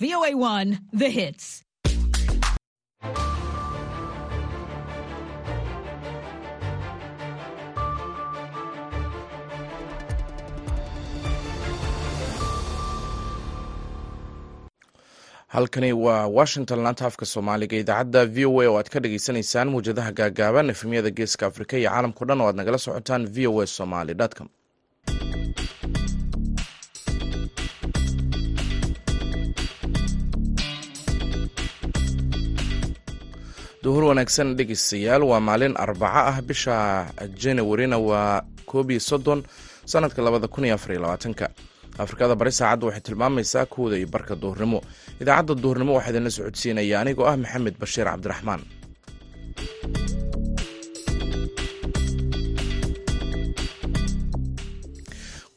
VOA1 The Hits. halkani waa washington laanta afka soomaaliga idaacadda v o a oo aad ka dhageysaneysaan muwjadaha gaagaaban efemyada geeska afrika iyo caalamkao dhan oo aad nagala socotaan v o a somaly com duhur wanaagsan dhegeystayaal waa maalin arbaco ah bisha januarina waa koob iyo soddon sanadka labada kun iyo afar iyo labaatanka. Afrikada bari saacadda waxay tilmaamaysaa kooda iyo barka duhurnimo. Idaacadda duhurnimo waxaa idinla socodsiinaya anigoo ah maxamed bashiir cabdiraxmaan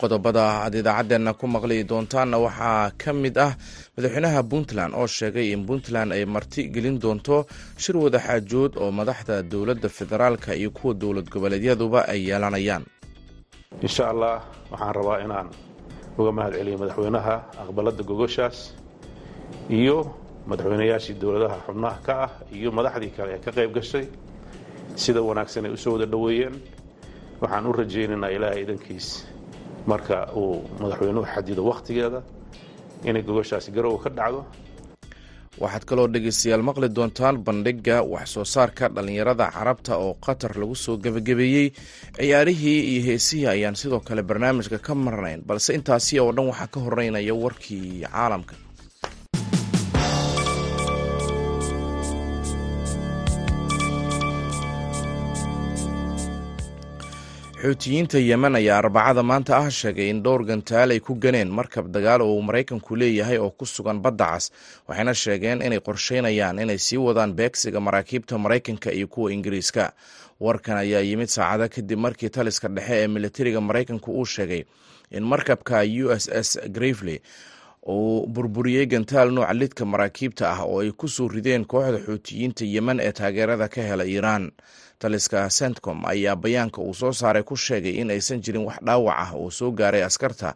qodobada aad idaacaddeenna ku maqli doontaanna waxaa ka mid ah madaxweynaha puntland oo sheegay in puntland ay marti gelin doonto shir wadaxaajood oo madaxda dowladda federaalka iyo kuwa dowlad goboleedyaduba ay yeelanayaan. Insha allah waxaan rabaa inaan uga mahad celiyo madaxweynaha aqbalada gogoshaas iyo madaxweynayaashii dowladaha xubnaha ka ah iyo madaxdii kale ee ka qayb gashay sida wanaagsan ay u soo wada dhoweeyeen. Waxaan u rajaynaynaa ilaahay idankiis marka uu madaxweynuhu xadido wakhtigeeda inay gogoshaasi garowa ka dhacdo. Waxaad kaloo dhegeystayaal maqli doontaan bandhigga wax soo saarka dhallinyarada carabta oo qatar lagu soo gebagabeeyey ciyaarihii iyo heesihii ayaan sidoo kale barnaamijka ka marnayn balse intaasi oo dhan waxaa ka horeynaya warkii caalamka xuutiyiinta yemen ayaa arbacada maanta ah sheegay in dhowr gantaal ay ku ganeen markab dagaal oo uu maraykanku leeyahay oo ku sugan badda cas waxayna sheegeen inay qorsheynayaan inay sii wadaan beegsiga maraakiibta maraykanka iyo kuwa ingiriiska. Warkan ayaa yimid saacada kadib markii taliska dhexe ee militariga maraykanku uu sheegay in markabka u s s grevely uu burburiyey gantaal nooca lidka maraakiibta ah oo ay ku soo rideen kooxda xuutiyiinta yemen ee taageerada ka hela iiraan taliska centcom ayaa bayaanka uu soo saaray ku sheegay in aysan jirin wax dhaawac ah oo soo gaaray askarta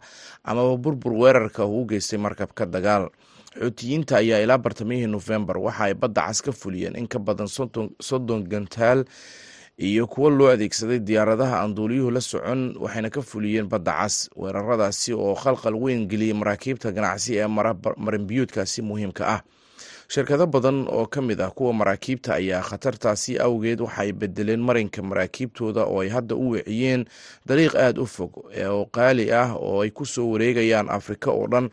amaba burbur weerarka uu u geystay markabka dagaal. Xuutiyiinta ayaa ilaa bartamihii nofembar waxa ay badda cas ka fuliyeen in ka badan soddon gantaal iyo kuwo loo adeegsaday diyaaradaha aan duuliyuhu la socon waxayna ka fuliyeen badda cas. Weeraradaasi oo khalqal weyn geliyey maraakiibta ganacsi ee marinbiyuudkaasi muhiimka ah shirkado badan oo ka mid ah kuwa maraakiibta ayaa khatartaasi awgeed waxaay bedeleen marinka maraakiibtooda oo ay hadda u weeciyeen dariiq aada u fog oo qaali ah oo ay ku soo wareegayaan afrika oo dhan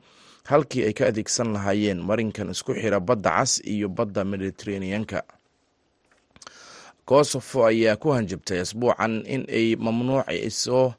halkii ay ka adeegsan lahaayeen marinkan isku xira badda cas iyo badda mediteraneanka kosofo ayaa ku hanjabtay asbuucan in ay mamnuuciso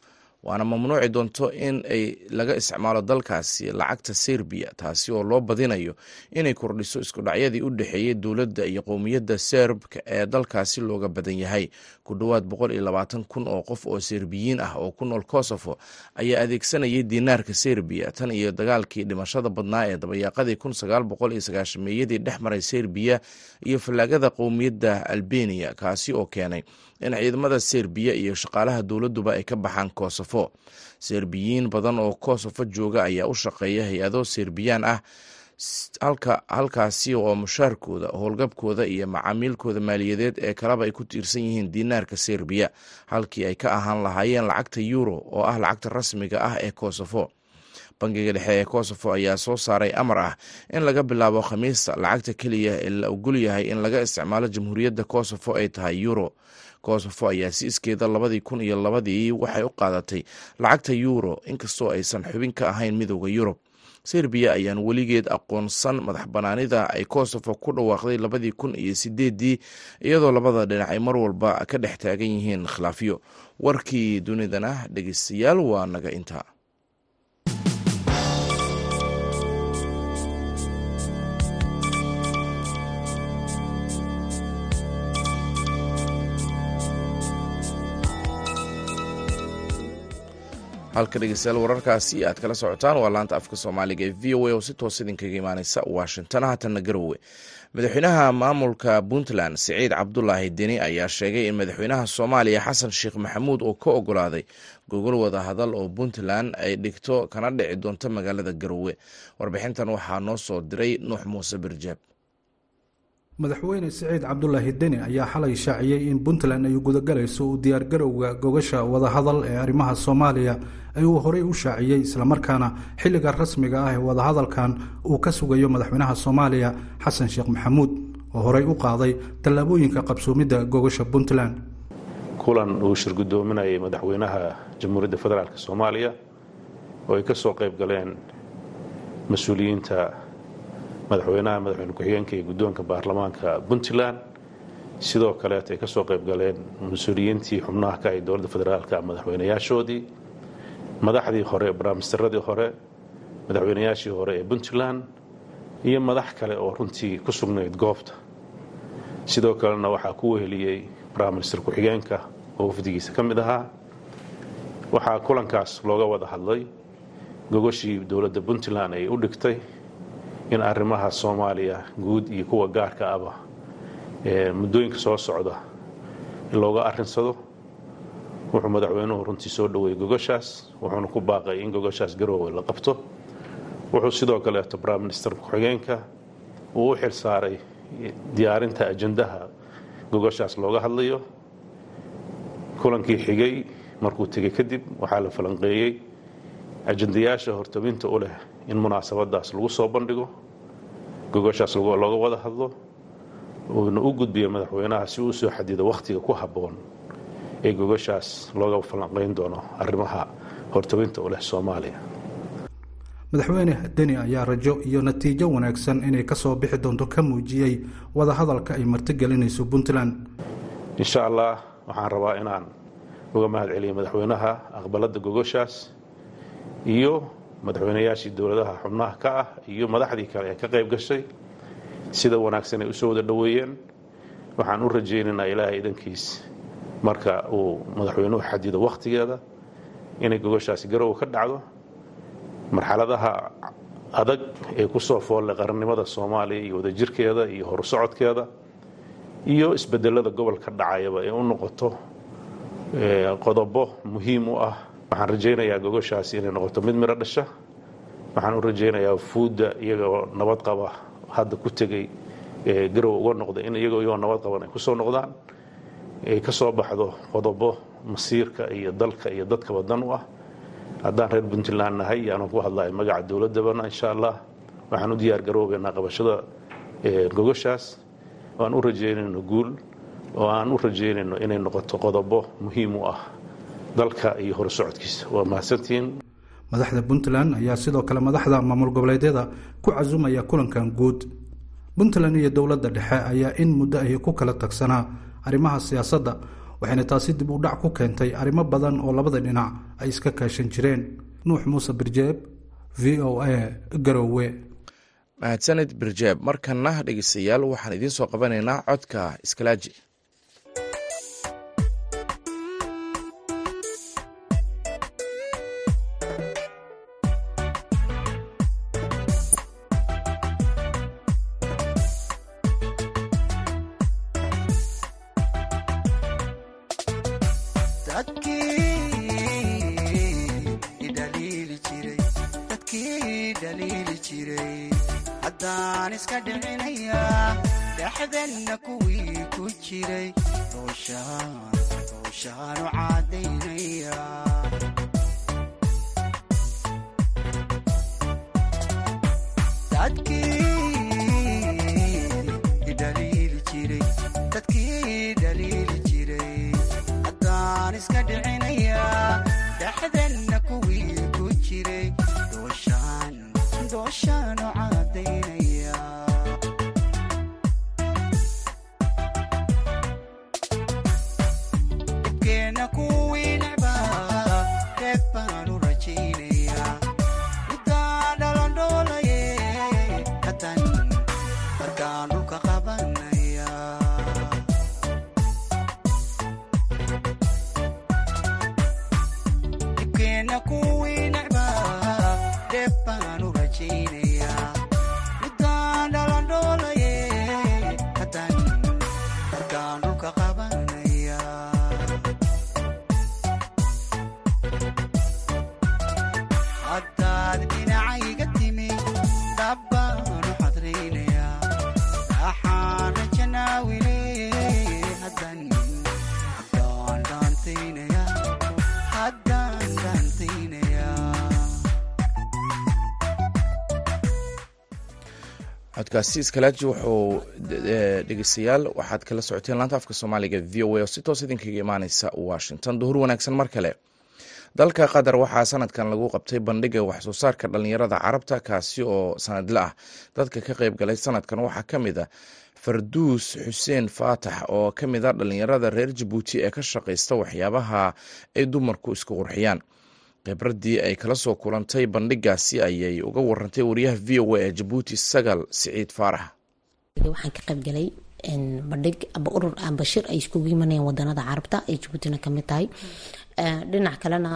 waana mamnuuci doonto in ay laga isticmaalo dalkaasi lacagta serbiya taasi oo loo badinayo inay kordhiso iskudhacyadii u dhexeeyey dowladda iyo qowmiyadda serbka ee dalkaasi looga badan yahay. Ku dhowaad boqol iyo labaatan kun oo qof oo serbiyiin ah oo ku nool kosofo ayaa adeegsanayay diinaarka serbiya tan iyo dagaalkii dhimashada badnaa ee dabayaaqadii kun sagaal boqol iyo sagaashameeyadii dhex maray serbiya iyo fallaagada qowmiyadda albeniya kaasi oo keenay in ciidamada serbiya iyo shaqaalaha dowladduba ay ka baxaan kosofo serbiyiin badan oo kosofo jooga ayaa u shaqeeya hay'ado serbiyaan ah halkaasi oo mushaarkooda howlgabkooda iyo macaamiilkooda maaliyadeed ee kaleba ay ku tiirsan yihiin diinaarka serbiya halkii ay ka ahaan lahaayeen lacagta euro oo ah lacagta rasmiga ah ee kosofo bangiga dhexe ee kosofo ayaa soo saaray amar ah in laga bilaabo khamiista lacagta keliya ee la ogol yahay in laga isticmaalo jamhuuriyadda kosofo ay tahay euro kosofo ayaa si iskeeda labadii kun iyo labadii waxay u qaadatay lacagta euro inkastoo aysan xubin ka ahayn midooda yurub. Serbiya ayaan weligeed aqoonsan madax banaanida ay kosofo ku dhawaaqday labadii kun iyo sideedii iyadoo labada dhinac ay mar walba ka dhex taagan yihiin khilaafyo. Warkii dunidana dhegeystayaal waa naga intaa halka dhegeystayaal wararkaasi aad kala socotaan waa laanta afka soomaaliga ee v o a oo si toos idinkaga imaaneysa washington. Haatanna garowe madaxweynaha maamulka puntland siciid cabdulaahi deni ayaa sheegay in madaxweynaha soomaaliya xasan sheekh maxamuud oo ka ogolaaday gogol wada hadal oo puntland ay dhigto kana dhici doonto magaalada garowe. Warbixintan waxaa noo soo diray nuux muuse birjeeb madaxweyne siciid cabdulaahi deni ayaa xalay shaaciyey in puntland ay gudogalayso u diyaargarowga gogasha wadahadal ee arrimaha soomaaliya. Ee uu horey u shaaciyey islamarkaana xilliga rasmiga ah ee wadahadalkan uu ka sugayo madaxweynaha soomaaliya xasan sheekh maxamuud oo horey u qaaday tallaabooyinka qabsoomidda gogasha puntland. Kulan uu shirgudoominayay madaxweynaha jamhuuriyadda federaalk soomaaliya oo ay ka soo qayb galeen mas'uuliyiinta madaxweynaha madaxweyne ku-xigeenka iyo guddoonka baarlamaanka puntland. Sidoo kaleet ay ka soo qayb galeen mas'uuliyiintii xubnaha ka ay dowladda federaalka madaxweynayaashoodii. Madaxdii hore baraamistaradii hore madaxweynayaashii hore ee puntland iyo madax kale oo runtii ku sugnayd goobta. Sidoo kalena waxaa ku weheliyey baraminister ku-xigeenka oo wafdigiisa ka mid ahaa. Waxaa kulankaas looga wada hadlay gogoshii dowladda puntland ay u dhigtay in arrimaha soomaaliya guud iyo kuwa gaarka aba muddooyinka soo socda looga arrinsado wuxuu madaxweynuhu runtii soo dhoweeyey gogoshaas wuxuuna ku baaqay in gogoshaas garoowe la qabto. Wuxuu sidoo kaleeto briminister ku-xigeenka uu u xil saaray diyaarinta ajandaha gogoshaas looga hadlayo. Kulankii xigay markuu tegey kadib waxaa la falanqeeyey. Ajandayaasha hortabinta u leh in munaasabadaas lagu soo bandhigo gogoshaas looga wada hadlo uuna u gudbiyo madaxweynaha si uu soo xadido wakhtiga ku habboon ee gogoshaas looga falanqayn doono arrimaha hortabinta u leh soomaaliya. Madaxweyne deni ayaa rajo iyo natiijo wanaagsan inay ka soo bixi doonto ka muujiyey wadahadalka ay martigelinayso puntland. Insha allah waxaan rabaa inaan uga mahad celiyo madaxweynaha aqbalada gogoshaas iyo madaxweynayaashii dowladaha xubnaha ka ah iyo madaxdii kale ee ka qayb gashay sida wanaagsan ay u soo wada dhoweeyeen. Waxaan u rajaynaynaa ilaahay idankiis marka uu madaxweynuhu xadido wakhtigeeda inay gogoshaasi garowe ka dhacdo. Marxaladaha adag ee ku soo foolle qarannimada soomaaliya iyo wadajirkeeda iyo horusocodkeeda iyo isbedelada gobolka dhacayaba ee u noqoto qodobo muhiim u ah waxaan rajaynayaa gogoshaasi inay noqoto mid miro dhasha. Waxaan u rajaynayaa fuudda iyagoo nabad qaba hadda ku tegey garow uga noqda in iyagoo iyagoo nabad qaban ay ku soo noqdaan. Ay ka baxdo qodobo masiirka iyo dalka iyo dadkaba dan u ah. Haddaan reer puntland nahay yaanu ku hadlahay magaca dowladabana insha allah. Waxaan u diyaar garoobeynaa qabashada gogoshaas. Oo aan u rajaynayno guul oo aan u rajaynayno inay noqoto qodobo muhiim u ah dalka iyo horusocodkiisa waa mahadsantihiin madaxda puntland ayaa sidoo kale madaxda maamul goboleedyada ku casumaya kulankan guud. Puntland iyo dowladda dhexe ayaa in muddo ahi ku kala tagsanaa arrimaha siyaasadda waxayna taasi dib u dhac ku keentay arrimo badan oo labada dhinac ay iska kaashan jireen. Nuux muuse birjeeb v o a garowe. Mahadsanid birjeeb markana dhegeystayaal waxaan idiin soo qabanaynaa codka iskalaaji waan iska dhicinayaa dhexdeenna kuwii ku jiray dooshaan dooshaanu caadaynaya. Codkaasi iskalaaji wuxuu dhegeystayaal waxaad kala socoteen laanta afka soomaaliga v o a oo si toos idinkaga imaaneysa washington. Duhur wanaagsan mar kale. Dalka qatar waxaa sanadkan lagu qabtay bandhiga waxsoo saarka dhalinyarada carabta kaasi oo sanadle ah. Dadka ka qeyb galay sanadkan waxaa ka mid a farduus xuseen faatax oo ka mid a dhalinyarada reer jabuuti ee ka shaqaysta waxyaabaha ay dumarku isku qurxiyaan khibradii ay kala soo kulantay bandhigaasi ayay uga warantay wariyaha v o a ee jabuuti sagal siciid faarax waxaan ka qaybgalay bandhig aba urur shir ay iskugu imanayaan wadanada carabta ay jabuutina ka mid tahay. Dhinac kalena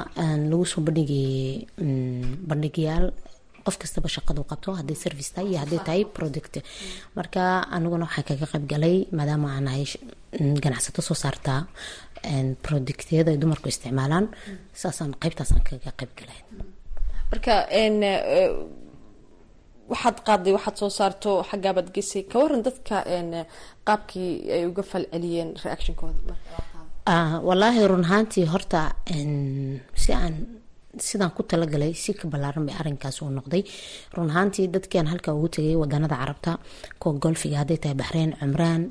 lagu soo bandhigayay bandhigyaal qof kastaba shaqadu qabto hadday service tahay iyo hadday tahay product. Marka aniguna waxaan kaga qaybgalay maadaama aan ahay ganacsato soo saartaa productyada ay dumarku isticmaalaan saasaan qaybtaasaan kaga qaybgalay marka waxaad qaaday waxaad soo saarto xaggaabaad gesay ka waran dadka qaabkii ay uga falceliyeen reactionkooda. Wallaahi run ahaantii horta si aan sidaan ku talagalay si ka ballaaran bay arrinkaas uu noqday. Run ahaantii dadkian halka ugu tegay wadanada carabta kuwa golfiga hadday tahay baxreyn cumraan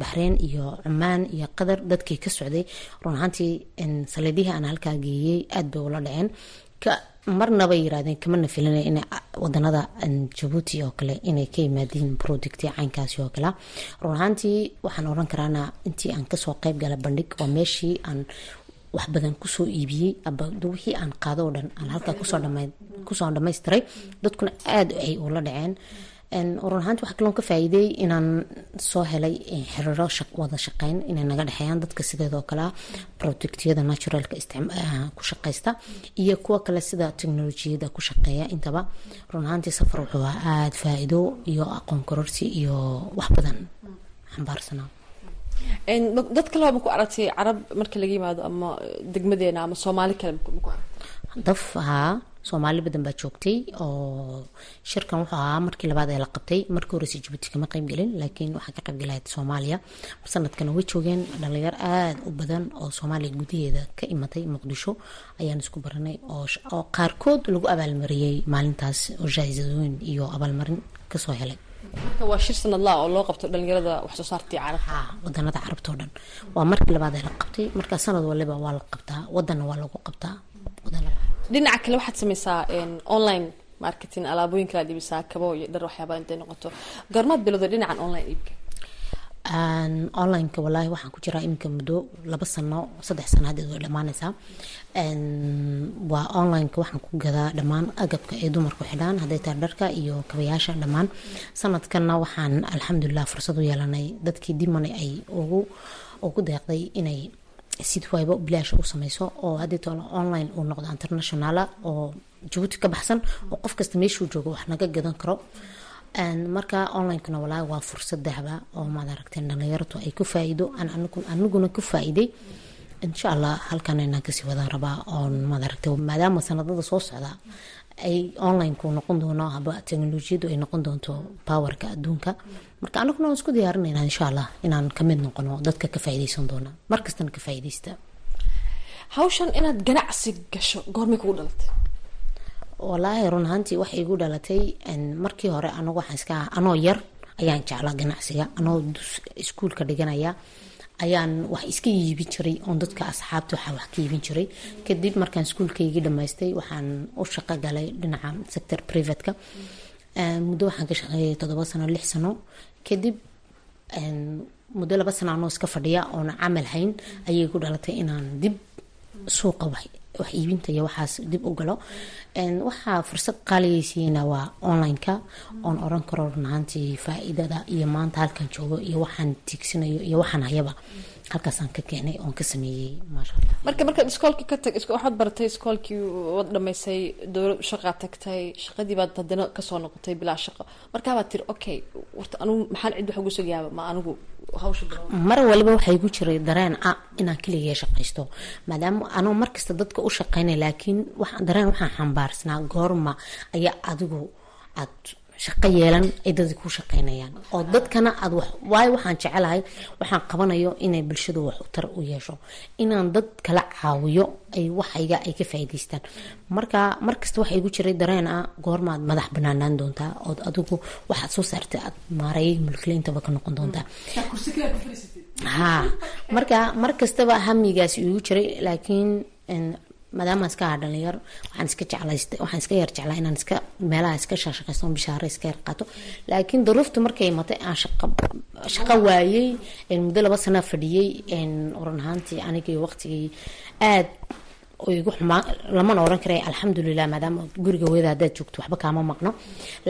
baxreyn iyo cumaan iyo qatar dadkii ka socday. Run ahaantii saliidihii aan halkaa geeyey aada bay ula dhaceen. Marnaba yirahdeen kamana filina in wadanada jabuuti oo kale inay ka yimaadiin producti caynkaasi oo kale. Run ahaantii waxaan oran karaana intii aan ka soo qeyb gala bandhig waa meeshii aan wax badan ku soo iibiyey wixii aan qaado oo dhan aan halkaa ku soo dhamaystiray dadkuna aada ay ula dhaceen. Run ahaanti waxaa kaloon ka faa'iiday inaan soo helay xiriiro wada shaqeyn inay naga dhexeeyaan dadka sideedoo kale productyada naturalka ku shaqeysta iyo kuwa kale sida technolojiyada ku shaqeeya intaba. Run ahaantii safar wuxuu aada faa'iido iyo aqoon kororsi iyo wax badan. Xambaarsanaa dad ma ku aragtay carab marka laga yimaado ama degmadeena ama soomaali kale maku aragtay? Daf haa soomaali badan baa joogtay oo shirkan wuxuu ahaa markii labaad ee la qabtay. Markii horeysa jabuuti kama qaybgelin laakiin waxaa ka qaybgalayd soomaaliya. Sanadkana way joogeen dhalinyar aada u badan oo soomaaliya gudaheeda ka imatay muqdisho ayaan isku baranay oo qaarkood lagu abaalmariyey maalintaas oo jaahisadooyin iyo abaalmarin ka soo helay marka waa shir sanadlaa oo loo qabto dhalinyarada waxsoo saartii carabta wadanada carabta oo dhan. Waa markii labaad ee la qabtay markaa sanad waliba waa la qabtaa wadanna waa lagu qabtaa. Dhinaca kale waxaad sameysaa online marketing alaabooyin kala dhibisaa kabo iyo dhar waxyaaba intay noqoto. Goormaad bilowday dhinacan online iibka onlineka walaahi waxaan ku jiraa iminka muddo laba sano saddex sano hadeed way dhammaanaysaa. Waa onlineka waxaan ku gadaa dhammaan agabka ay dumarku xidhaan hadday tahay dharka iyo kabayaasha dhammaan. Sanadkanna waxaan alxamdulilah fursad u yeelanay dadkii dimane ay ugu ugu deeqday inay sid wayba bilaash u sameyso oo haddii toole online uu noqdo internationala oo jabuuti ka baxsan oo qof kasta meeshuu joogo wax naga gadan karo marka onlinekana walaahi waa fursad dahba oo maad aragteen dhalinyartu ay ku faa'iido. Aniguna ku faa'iiday. Insha allah halkan inaan ka sii wadaan rabaa oon maad aragtay maadaama sanadada soo socda ay onlineku noqon doono haba teknolojiyadu ay noqon doonto powerka adduunka. Marka anaguna waan isku diyaarinayna insha allah inaan ka mid noqono dadka ka faa'iideysan doona. Markastana ka faa'iideysta hawshan inaad ganacsi gasho goormay kugu dhalatay walaahi run ahaantii waxay igu dhalatay markii hore anagu waxaan iska anoo yar ayaan jeclaa ganacsiga anoo iskuulka dhiganaya ayaan wax iska iibin jiray oon dadka asxaabta waxaa wax ka iibin jiray. Kadib markaan iskuulkaygii dhamaystay waxaan u shaqo galay dhinaca sector privateka. Muddo waxaan ka shaqeeyay toddoba sano lix sano. Kadib muddo laba sano anoo iska fadhiya oona camal hayn ayay igu dhalatay inaan dib suuqa wax iibinta iyo waxaas dib u galo. Waxaa fursad qaaligaysiina waa online-ka oon oran karo runahaantii faa-iidada iyo maanta halkan joogo iyo waxaan tiigsanayo iyo waxaan hayaba halkaasaan ka keenay oon ka sameeyey maasha allah. Marka markaad iskoolkii ka tag waxaad baratay iskoolkii waad dhamaysay dowlad shaqaa tagtay shaqadii baad haddana ka soo noqotay bilaa shaqo. Markaabaad tiri okay warta anugu maxaan cid wax ugu sugayaaba ma anigu hawsha mar waliba waxaa igu jiray dareen ah inaan keligay shaqaysto maadaama anoo markasta dadka u shaqeynay laakiin dareen waxaan xambaarsanaa goorma ayaa adigu aad shaqo yeelan ay dadka ku shaqeynayaan oo dadkana aad waayo waxaan jecelahay waxaan qabanayo inay bulshadu wax tar u yeesho. Inaan dad kala caawiyo ay waxayga ay ka faa'iidaystaan. Marka markasta waxa igu jiray dareen ah goormaad madax banaanaan doontaa ood adigu waxaad soo saartay aad maareeyay mulkile intaba ka noqon doontaa ha marka mar kastaba hamigaasi igu jiray laakiin maadaama iska aha dhalinyar waxaan iska jeclaysta waxaan iska yar jeclaa inaan iska meelaha iska shaqshaqaysto bishaare iska yar qaato. Laakiin daruufta markay imatay aan shaqo waayey muddo laba sana fadhiyey oran ahaantii anigii waqtigii aad igu xumaa lamana oran karay alxamdulilah maadaama guriga weeda hadaad joogto waxba kaama maqno.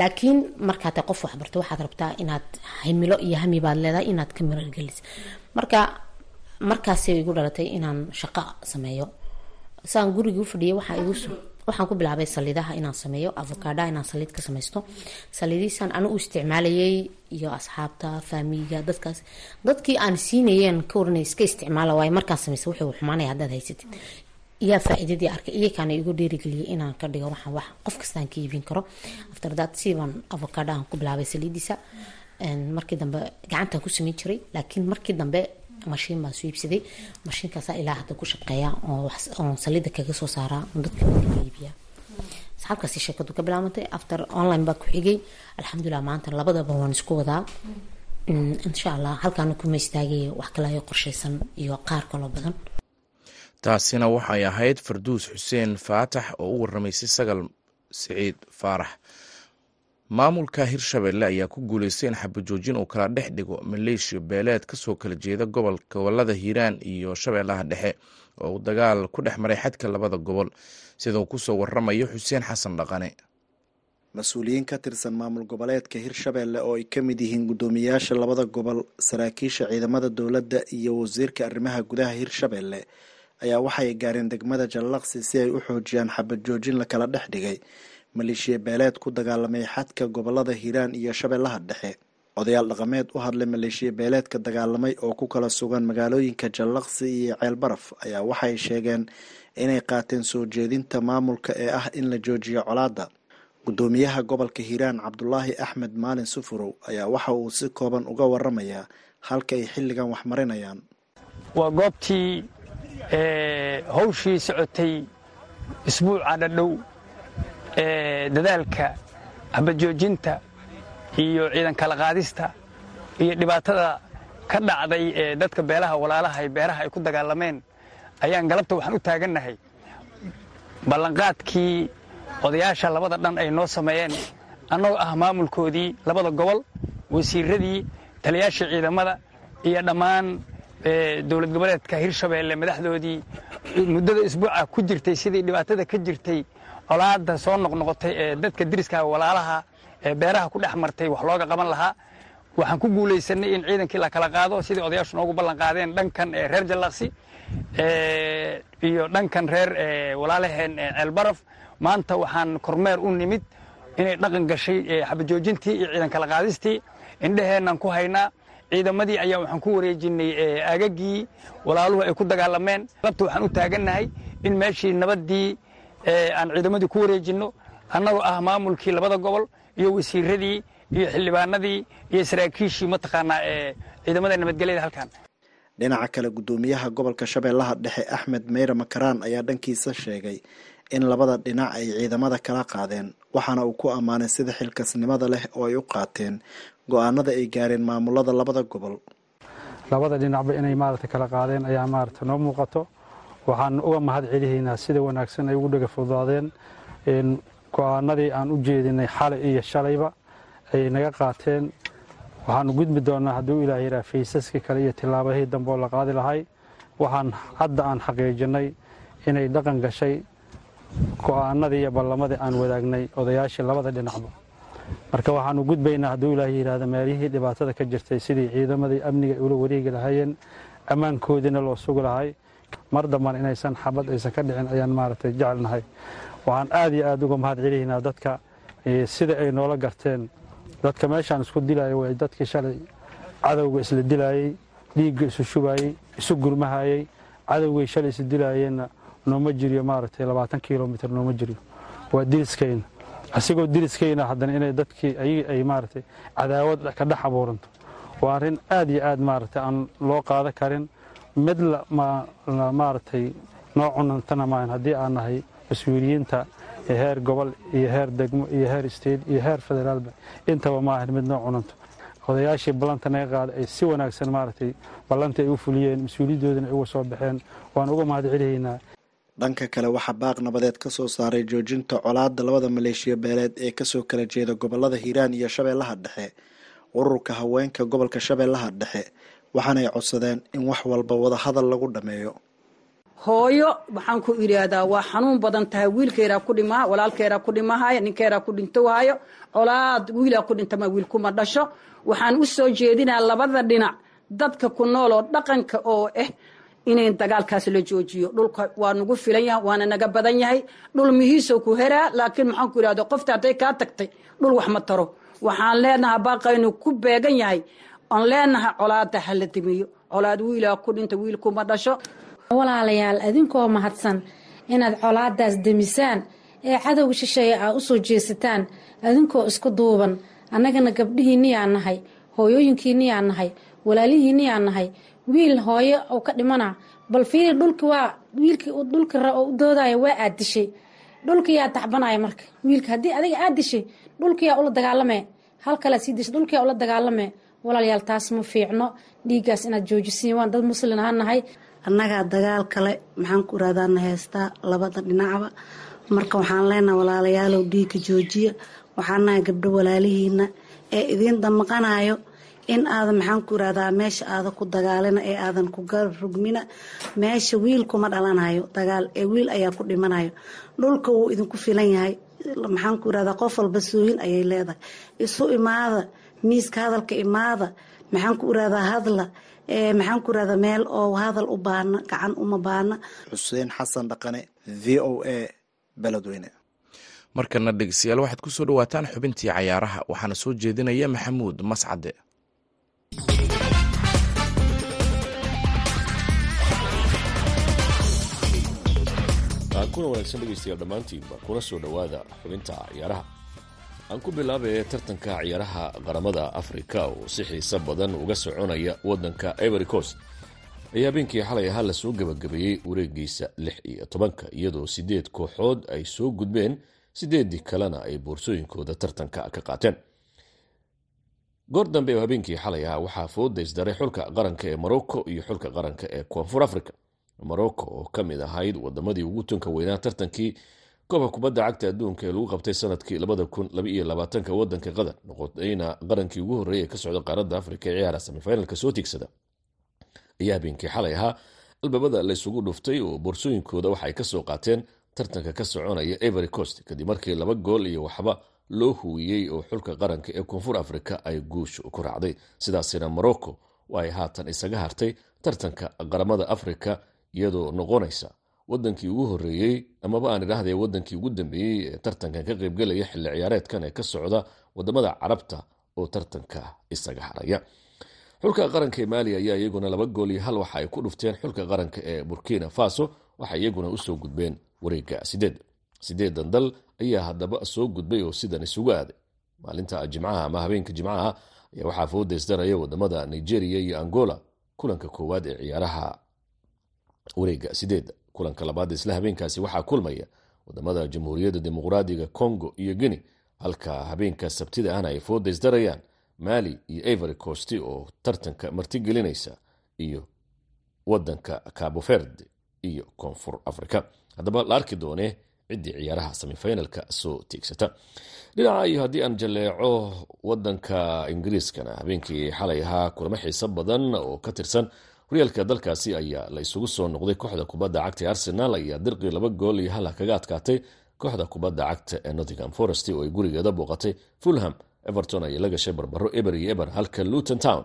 Laakiin markaad tahay qof waxbarto waxaad rabtaa inaad himilo iyo hami baad leedahay inaad ka miralgelis marka markaasay igu dhalatay inaan shaqo sameeyo saan gurigii igu waxaan ku bilaabay saliidaha inaan sameeyo avocadaha inaan saliid ka samaysto. Saliidiisaan anu u isticmaalayay iyo asxaabta faamiga dadkaas. Dadkii aan siinayeen ka waranay iska isticmaala waayo markaan samaysa wuxuu xumaanaya haddaad haysatid. Iyaa faa-iidadii arkay iyakaana igu dhiirigeliyay inaan ka dhigo waxaan wax qof kastaan ka iibin karo. After that siibaan avocadahan ku bilaabay saliidiisa. Markii dambe gacantaan ku sameyn jiray laakiin markii dambe mashiin baan soo iibsaday. Mashiinkaasa ilaa hadda ku shaqeeya oo saliida kaga soo saaraa dadka ka iibiya. Asxaabkaasi sheekadu ka bilaabantay after online baa ku xigay. Alxamdulilah maanta labadaba waan isku wadaa. Insha allah halkaana kuma istaagay wax kale ayo qorshaysan iyo qaar kaloo badan. Taasina waxay ahayd farduus xuseen faatax oo u waramaysay sagal siciid faarax maamulka hirshabelle ayaa ku guuleystay in xabajoojin uu kala dhex dhigo maleeshiya beeleed ka soo kala jeeda gobollada hiiraan iyo shabeellaha dhexe oo uu dagaal ku dhex maray xadka labada gobol sida uu ku soo waramayo xuseen xasan dhaqane. Mas'uuliyiin ka tirsan maamul goboleedka hirshabelle oo ay ka mid yihiin guddoomiyayaasha labada gobol saraakiisha ciidamada dowladda iyo wasiirka arrimaha gudaha hirshabelle ayaa waxay gaareen degmada jallaqsi si ay u xoojiyaan xabajoojin la kala dhex dhigay maleeshiya beeleed ku dagaalamay xadka gobollada hiiraan iyo shabeellaha dhexe. Odayaal dhaqameed u hadlay maleeshiya beeleedka dagaalamay oo ku kala sugan magaalooyinka jallaqsi iyo ceelbaraf ayaa waxay sheegeen inay qaateen soo jeedinta maamulka ee ah in la joojiyo colaadda. Guddoomiyaha gobolka hiiraan cabdulaahi axmed maalin sufurow ayaa waxa uu si kooban uga waramayaa halka ay xilligan wax marinayaan waa goobtii hawshii socotay isbuuca dhadhow ee dadaalka habajoojinta iyo ciidan qaadista iyo dhibaatada ka dhacday ee dadka beelaha walaalaha ee beeraha ay ku dagaalameen ayaan galabta waxaan u taagannahay ballanqaadkii odayaasha labada dhan ay noo sameeyeen. Annagoo ah maamulkoodii labada gobol wasiiradii taliyaashii ciidamada iyo dhammaan dowlad goboleedka hirshabeelle madaxdoodii. Muddada isbuuca ku jirtay sidii dhibaatada ka jirtay colaadda soo noqnoqotay ee dadka deriska walaalaha ee beeraha ku dhex martay wax looga qaban lahaa. Waxaan ku guulaysanay in ciidankii la kala qaado sidii odayaashu noogu ballan qaadeen dhankan ee reer jallaqsi iyo dhankan reer walaalaheen ceelbaraf maanta waxaan kormeer u nimid inay dhaqan gashay xabajoojintii iyo ciidan kala qaadistii. Indheheennan ku haynaa. Ciidamadii ayaa waxaan ku wareejinay aagagii walaaluhu ay ku dagaalameen. Labta waxaan u taagannahay in meeshii nabaddii aan ciidamadii ku wareejinno annagoo ah maamulkii labada gobol iyo wasiiradii iyo xildhibaanadii iyo saraakiishii mataqaanaa ee ciidamada nabadgelyada halkan dhinaca kale guddoomiyaha gobolka shabeellaha dhexe axmed meyre makaraan ayaa dhankiisa sheegay in labada dhinac ay ciidamada kala qaadeen waxaana uu ku ammaanay sida xilkasnimada leh oo ay u qaateen go'aanada ay gaareen maamulada labada gobol. Labada dhinacba inay maarata kala qaadeen ayaa maarata noo muuqato waxaan uga mahad celihaynaa sida wanaagsan ay ugu dhega fududaadeen go'aanadii aan u jeedinay xalay iyo shalayba ay naga qaateen. Waxaanu gudbi doonaa hadduu ilaah yidhaha faysaskii kale iyo tillaabahii dambe oo la qaadi lahay waxaan hadda aan xaqiijinay inay dhaqan gashay go'aanadii iyo ballamadii aan wadaagnay odayaashii labada dhinacba. Marka waxaanu gudbaynaa hadduu ilaah yidhaahda meelihii dhibaatada ka jirtay sidii ciidamadii amniga ula wareegi lahaayeen ammaankoodiina loo sugi lahay mar damban inaysan xabad aysan ka dhicin ayaan maaragtay jecelnahay waxaan aad iyo aad uga mahad celihaynaa dadka sida ay noola garteen. Dadka meeshaan isku dilaya way dadkii shalay. Cadowga isla dilaayey dhiigga isu shubaayey isu gurmahayey cadowgay shalay isu dilaayeenna nooma jiriyo maaragtay labaatan kilomitr nooma jiriyo. Waa diliskayna asigoo diriskayna haddana inay dadkii ay maaragtay cadaawad ka dhex abuuranto. Waa arrin aad iyo aad maaragtay aan loo qaada karin mid maaragtay noo cunantana maahan haddii aan nahay mas'uuliyiinta heer gobol iyo heer degmo iyo heer state iyo heer federaalba intaba maahan mid noo cunanto odayaashii ballanta naga qaada ay si wanaagsan maaragtay ballantii ay u fuliyeen mas'uuliyadoodana ay uga soo baxeen waan uga mahad celihaynaa dhanka kale waxaa baaq nabadeed ka soo saaray joojinta colaadda labada maleeshiya beeleed ee ka soo kala jeeda gobollada hiiraan iyo shabeellaha dhexe. Ururka haweenka gobolka shabeellaha dhexe waxaanay codsadeen in wax walba wada hadal lagu dhameeyo. Hooyo waxaan ku idhaahdaa waa xanuun badan tahay. Wiilkeeraa ku dhimaa walaalkeeraa ku dhimahaya ninkeeraa ku dhintowhayo colaad wiilaa ku dhintama wiil kuma dhasho. Waxaan u soo jeedinaa labada dhinac dadka ku nool oo dhaqanka oo ah inay dagaalkaas la joojiyo. Dhulka waa nagu filan yahay waana naga badan yahay. Dhul mihiisoo ku heraa laakiin maxaan ku idhahda qofta hadday kaa tagtay dhul wax ma taro. Waxaan leenahay baaqaynu ku beegan yahay aan leenahay colaada hala dimiyo. Colaad wiilaa ku dhinta wiil kuma dhasho. Walaalayaal adinkoo mahadsan inaad colaadaas demisaan ee cadowga shisheeye aa u soo jeesataan adinkoo isku duuban annagana gabdhihiinniyaa nahay hooyooyinkiinniyaa nahay walaalihiinniyaa nahay. Wiil hooyo oo ka dhimana bal fiiri dhulki waa wiilkii dhulki u doodaya waa aad dishay. Dhulkiyaa tacbanaya marka. Wiilka haddii adiga aad dishay dhulkiyaa ula dagaalame hal kale sii dishay dhulkiyaa ula dagaalame walaalayaal taas ma fiicno dhiiggaas inaad joojisiin waan dad muslin aha nahay. Annagaa dagaal kale maxaan ku iraadaana heystaa labada dhinacba. Marka waxaan leenaha walaalayaalow dhiigga joojiya. Waxaan nahay gabdho walaalihiina ee idiin damaqanayo in aadan maxaan ku irahdaa meesha aadan ku dagaalina ee aadan ku garrugmina meesha wiil kuma dhalanayo dagaal ee wiil ayaa ku dhimanayo dhulka wuu idinku filan yahay. Maxaan ku irahdaa qof walba sooyin ayay leedahay. Isu imaada miiska hadalka imaada maxaan ku irahdaa hadla maxaan ku irahdaa meel oo hadal u baana gacan uma baana. Xuseen xasan dhaqane v o a beledweyne. Markana dhegeystayaal waxaad ku soo dhawaataan xubintii cayaaraha waxaana soo jeedinaya maxamuud mascade. Kuna wanaagsan dhegeystayaal dhammaantiinba kuna soo dhowaada xubinta ciyaaraha aan ku bilaabaya tartanka ciyaaraha qaramada afrika oo si xiiso badan uga soconaya wadanka ivory ayaa habeenkii xalay ahaa la soo gabagabeeyey wareegiisa lix iyo tobanka iyadoo sideed kooxood ay soo gudbeen sideedii kalena ay boorsooyinkooda tartanka ka qaateen. Goor dambe oo habeenkii xalay ahaa waxaa foodaysdaray xulka qaranka ee morocco iyo xulka qaranka ee koonfur africa morocco oo ka mid ahayd wadamadii ugu tunka weynaa tartankii koobka kubadda cagta adduunka ee lagu qabtay sannadkii labadakunlabaiyolabaatanka wadanka qatar noqotayna qarankii ugu horreeyay ee ka socda qaaradda afrika ee ciyaara samifinalka soo tiigsada. Ayaa habeenkii xalay ahaa albaabada laysugu dhuftay oo boorsooyinkooda waxaay ka soo qaateen tartanka ka soconaya every coast kadib markii laba gool iyo waxba loo huwiyey oo xulka qaranka ee koonfur afrika ay guusha ku raacday. Sidaasina morocco ay haatan isaga hartay tartanka qaramada afrika iyadoo noqonaysa wadankii ugu horeeyey amaba aan idhaahde wadankii ugu dambeeyey ee tartankan ka qeybgelaya xilli ciyaareedkan ee ka socda waddamada carabta oo tartanka isaga haraya. Xulka qaranka ee maaliya ayaa iyaguna laba gool iyo hal waxa ay ku dhufteen xulka qaranka ee burkina faso waxay iyaguna u soo gudbeen wareega sideed. Sideedan dal ayaa haddaba soo gudbay oo sidan isugu aaday maalinta jimcaha ama habeenka jimcaha ayaa waxaa foodaysdaraya waddamada nigeria iyo angola kulanka koowaad ee ciyaaraha wareega sideed kulanka labaad isla habeenkaasi waxaa kulmaya waddamada jamhuuriyadda dimuqraadiga congo iyo guinea halka habeenka sabtida ahna ay foodaysdarayaan mali iyo ivory coast oo tartanka martigelinaysa iyo wadanka cabo verde iyo koonfur africa haddaba la arki doonee ciddii ciyaaraha semifinalka soo tiigsata. Dhinaca iyo haddii aan jaleeco wadanka ingiriiskana habeenkii xalay ahaa kulamo xiiso badan oo ka tirsan horyaalka dalkaasi ayaa la isugu soo noqday kooxda kubadda cagta ee arsenal ayaa dirqii laba gool iyo hala kaga adkaatay. Kooxda kubadda cagta ee nottingham forest oo ay gurigeeda booqatay fulham everton ayay la gashay barbaro eber iyo eber halka luton town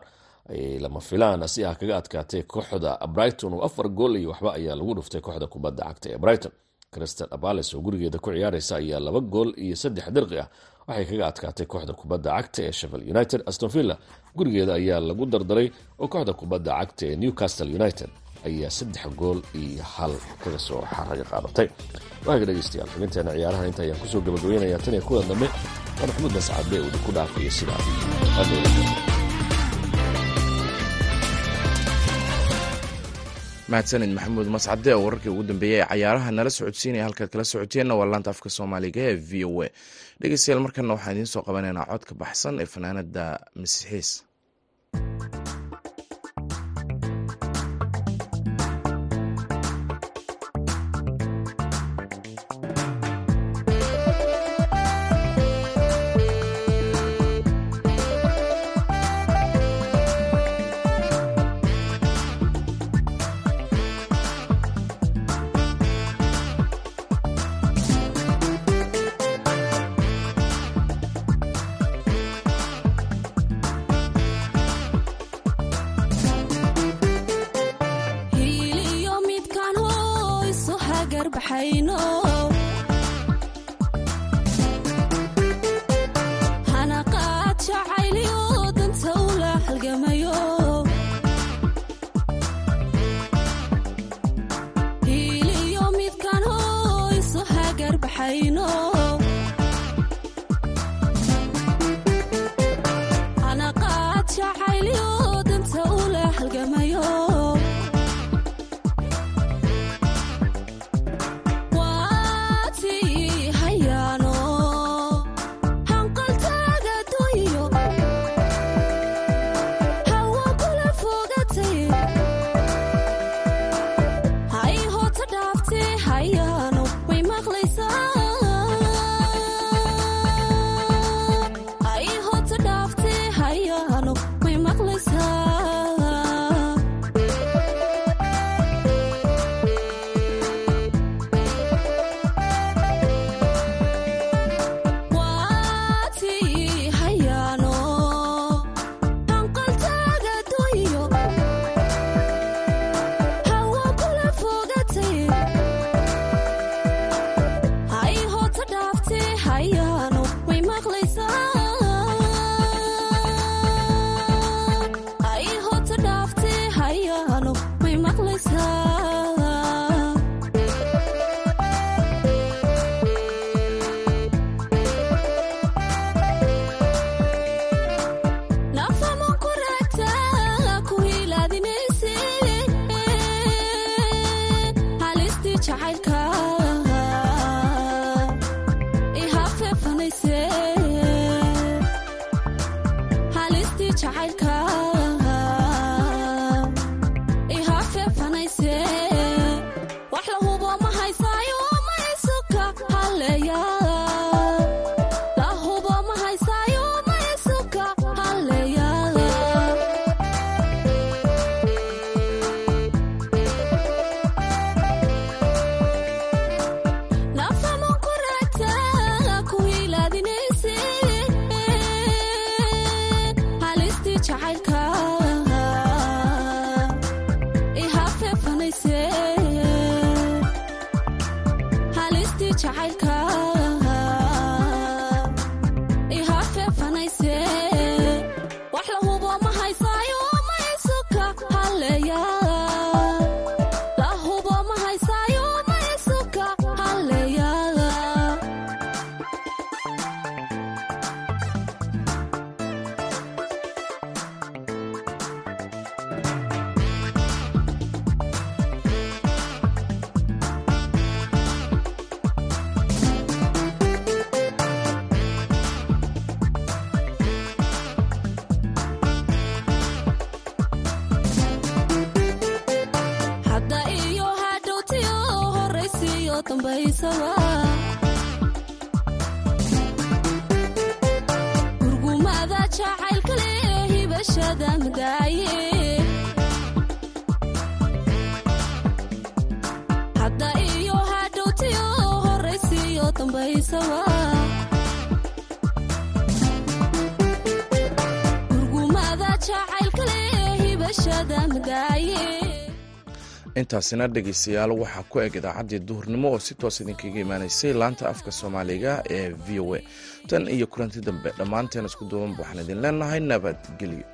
ayay lama filaan si ah kaga adkaatay kooxda brighton oo afar gool iyo waxba ayaa lagu dhuftay kooxda kubadda cagta ee brighton. Crystal abales oo gurigeeda ku ciyaaraysa ayaa laba gool iyo saddex dirqi ah waxay kaga adkaatay kooxda kubadda cagta ee shevel united astonvilla gurigeeda ayaa lagu dardaray oo kooxda kubadda cagta ee newcastle united ayaa saddex gool iyo hal kaga soo xaraga qaadatay. Waaga dhegeystayaal xubinteena ciyaaraha inta ayaan ku soo gabagabaynayaa tan iyo kulan dambe. Waa maxamuud mascade uu ku dhaafaya sidaa mahadsanid maxamuud mascade oo wararkii ugu dambeeyey ee cayaaraha nala socodsiinaya halkaad kala socoteenna waa laanta afka soomaaliga ee v o a dhegeystayaal markana waxaan idiin soo qabanaynaa cod ka baxsan ee fanaanada masixiis gurgumada jacaylka leh hibashada madaaye intaasina dhegaystayaal waxaa ku eg idaacaddii duhurnimo oo si toos idinkaga imaanaysay laanta afka soomaaliga ee v o a. Tan iyo kulanti dambe dhammaanteen isku duubanba waxaan idin leenahay nabadgelyo